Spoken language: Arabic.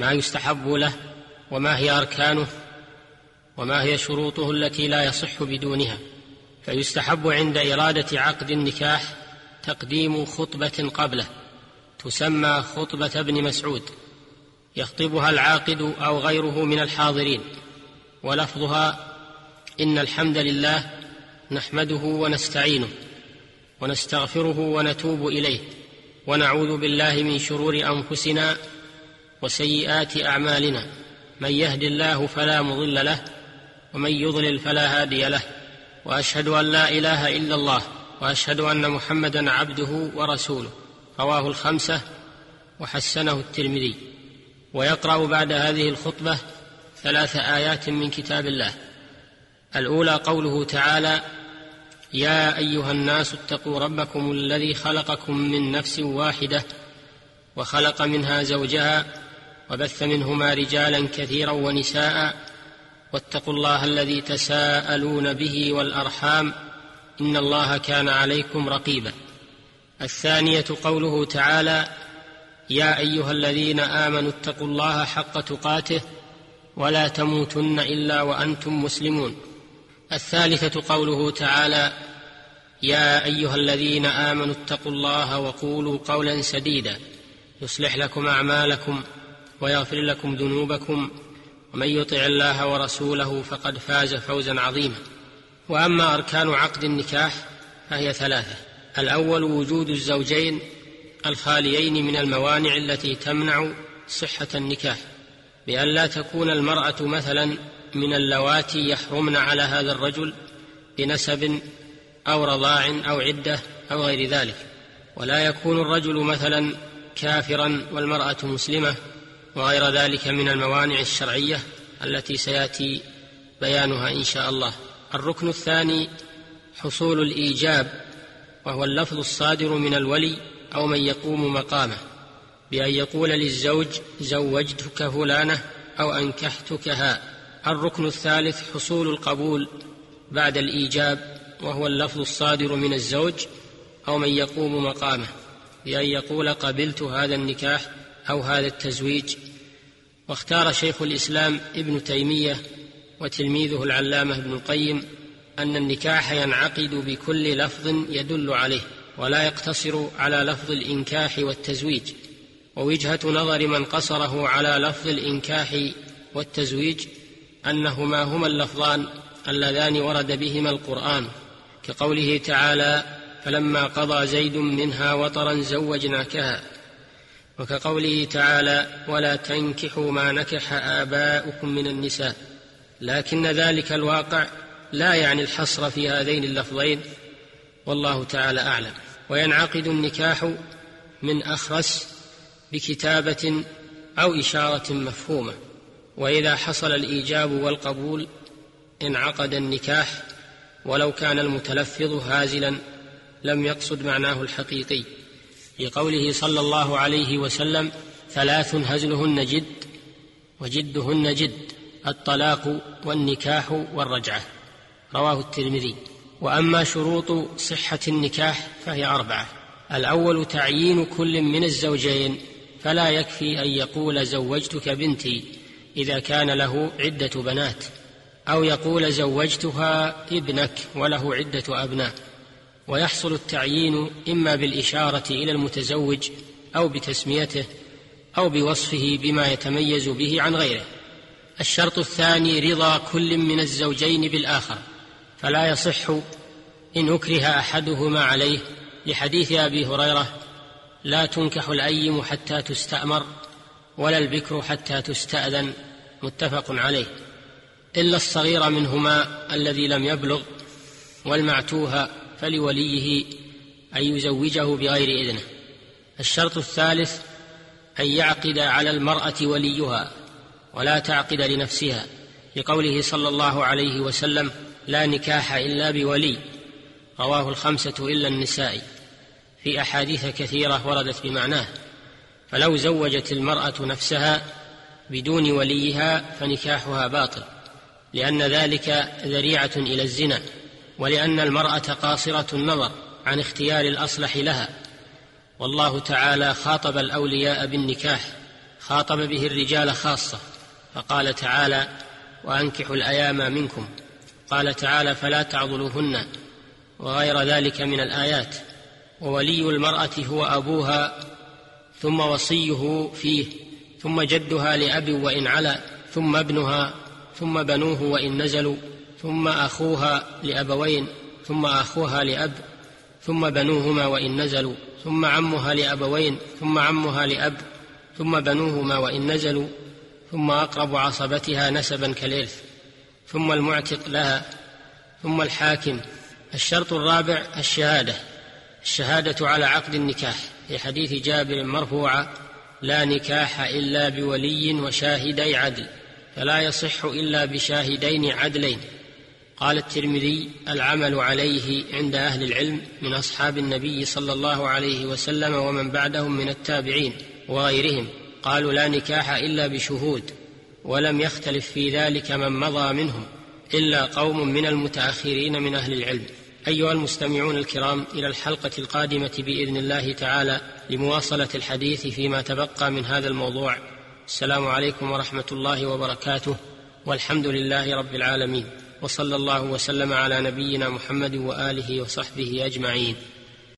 ما يستحب له وما هي أركانه وما هي شروطه التي لا يصح بدونها فيستحب عند إرادة عقد النكاح تقديم خطبة قبله تسمى خطبة ابن مسعود يخطبها العاقد أو غيره من الحاضرين ولفظها إن الحمد لله نحمده ونستعينه ونستغفره ونتوب إليه ونعوذ بالله من شرور أنفسنا وسيئات أعمالنا. من يهد الله فلا مضل له ومن يضلل فلا هادي له. وأشهد أن لا إله إلا الله وأشهد أن محمدا عبده ورسوله. رواه الخمسة وحسنه الترمذي. ويقرأ بعد هذه الخطبة ثلاث آيات من كتاب الله. الأولى قوله تعالى يا أيها الناس اتقوا ربكم الذي خلقكم من نفس واحدة وخلق منها زوجها وبث منهما رجالا كثيرا ونساء واتقوا الله الذي تساءلون به والأرحام إن الله كان عليكم رقيبا. الثانية قوله تعالى يا أيها الذين آمنوا اتقوا الله حق تقاته ولا تموتن إلا وأنتم مسلمون. الثالثة قوله تعالى يا أيها الذين آمنوا اتقوا الله وقولوا قولا سديدا يصلح لكم أعمالكم ويغفر لكم ذنوبكم ومن يطع الله ورسوله فقد فاز فوزا عظيما. وأما أركان عقد النكاح فهي ثلاثة الأول وجود الزوجين الخاليين من الموانع التي تمنع صحة النكاح بأن لا تكون المرأة مثلا من اللواتي يحرمن على هذا الرجل بنسب أو رضاع أو عدة أو غير ذلك. ولا يكون الرجل مثلا كافرا والمرأة مسلمة وغير ذلك من الموانع الشرعية التي سيأتي بيانها إن شاء الله. الركن الثاني حصول الإيجاب وهو اللفظ الصادر من الولي أو من يقوم مقامه بأن يقول للزوج زوجتك فلانة أو أنكحتكها. الركن الثالث حصول القبول بعد الإيجاب وهو اللفظ الصادر من الزوج أو من يقوم مقامه بأن يقول قبلت هذا النكاح أو هذا التزويج واختار شيخ الإسلام ابن تيمية وتلميذه العلامة ابن القيم أن النكاح ينعقد بكل لفظ يدل عليه ولا يقتصر على لفظ الإنكاح والتزويج ووجهة نظر من قصره على لفظ الإنكاح والتزويج أنهما هما اللفظان اللذان ورد بهما القرآن كقوله تعالى فلما قضى زيد منها وطرا زوجناكها وكقوله تعالى ولا تنكحوا ما نكح آباؤكم من النساء لكن ذلك الواقع لا يعني الحصر في هذين اللفظين والله تعالى أعلم. وينعقد النكاح من أخرس بكتابة أو إشارة مفهومة. وإذا حصل الإيجاب والقبول انعقد النكاح ولو كان المتلفظ هازلا لم يقصد معناه الحقيقي. في قوله صلى الله عليه وسلم ثلاث هزلهن جد وجدهن جد الطلاق والنكاح والرجعة. رواه الترمذي. وأما شروط صحة النكاح فهي أربعة. الأول تعيين كل من الزوجين فلا يكفي أن يقول زوجتك بنتي إذا كان له عدة بنات أو يقول زوجتها ابنك وله عدة أبناء. ويحصل التعيين إما بالإشارة إلى المتزوج أو بتسميته أو بوصفه بما يتميز به عن غيره. الشرط الثاني رضا كل من الزوجين بالآخر فلا يصح إن أكره أحدهما عليه. لحديث أبي هريرة لا تنكح الايم حتى تستأمر ولا البكر حتى تستأذن. متفق عليه. إلا الصغير منهما الذي لم يبلغ والمعتوه فلوليه أن يزوجه بغير إذنه. الشرط الثالث أن يعقد على المرأة وليها ولا تعقد لنفسها لقوله صلى الله عليه وسلم لا نكاح إلا بولي رواه الخمسة إلا النسائي في أحاديث كثيرة وردت بمعناه. فلو زوجت المرأة نفسها بدون وليها فنكاحها باطل لأن ذلك ذريعة إلى الزنا. ولأن المرأة قاصرة النظر عن اختيار الأصلح لها. والله تعالى خاطب الأولياء بالنكاح خاطب به الرجال خاصة فقال تعالى وأنكحوا الأيام منكم قال تعالى فلا تعضلوهن وغير ذلك من الآيات وولي المرأة هو أبوها ثم وصيه فيه ثم جدها لأب وإن علا ثم ابنها ثم بنوه وإن نزلوا ثم أخوها لأبوين ثم أخوها لأب ثم بنوهما وإن نزلوا ثم عمها لأبوين ثم عمها لأب ثم بنوهما وإن نزلوا ثم أقرب عصبتها نسبا كالإرث ثم المعتق لها ثم الحاكم. الشرط الرابع الشهادة الشهادة على عقد النكاح. في حديث جابر مرفوعا لا نكاح إلا بولي وشاهدي عدل فلا يصح إلا بشاهدين عدلين. قال الترمذي العمل عليه عند أهل العلم من أصحاب النبي صلى الله عليه وسلم ومن بعدهم من التابعين وغيرهم. قالوا لا نكاح إلا بشهود ولم يختلف في ذلك من مضى منهم إلا قوم من المتأخرين من أهل العلم. أيها المستمعون الكرام إلى الحلقة القادمة بإذن الله تعالى لمواصلة الحديث فيما تبقى من هذا الموضوع. السلام عليكم ورحمة الله وبركاته والحمد لله رب العالمين. وصلى الله وسلم على نبينا محمد وآله وصحبه أجمعين.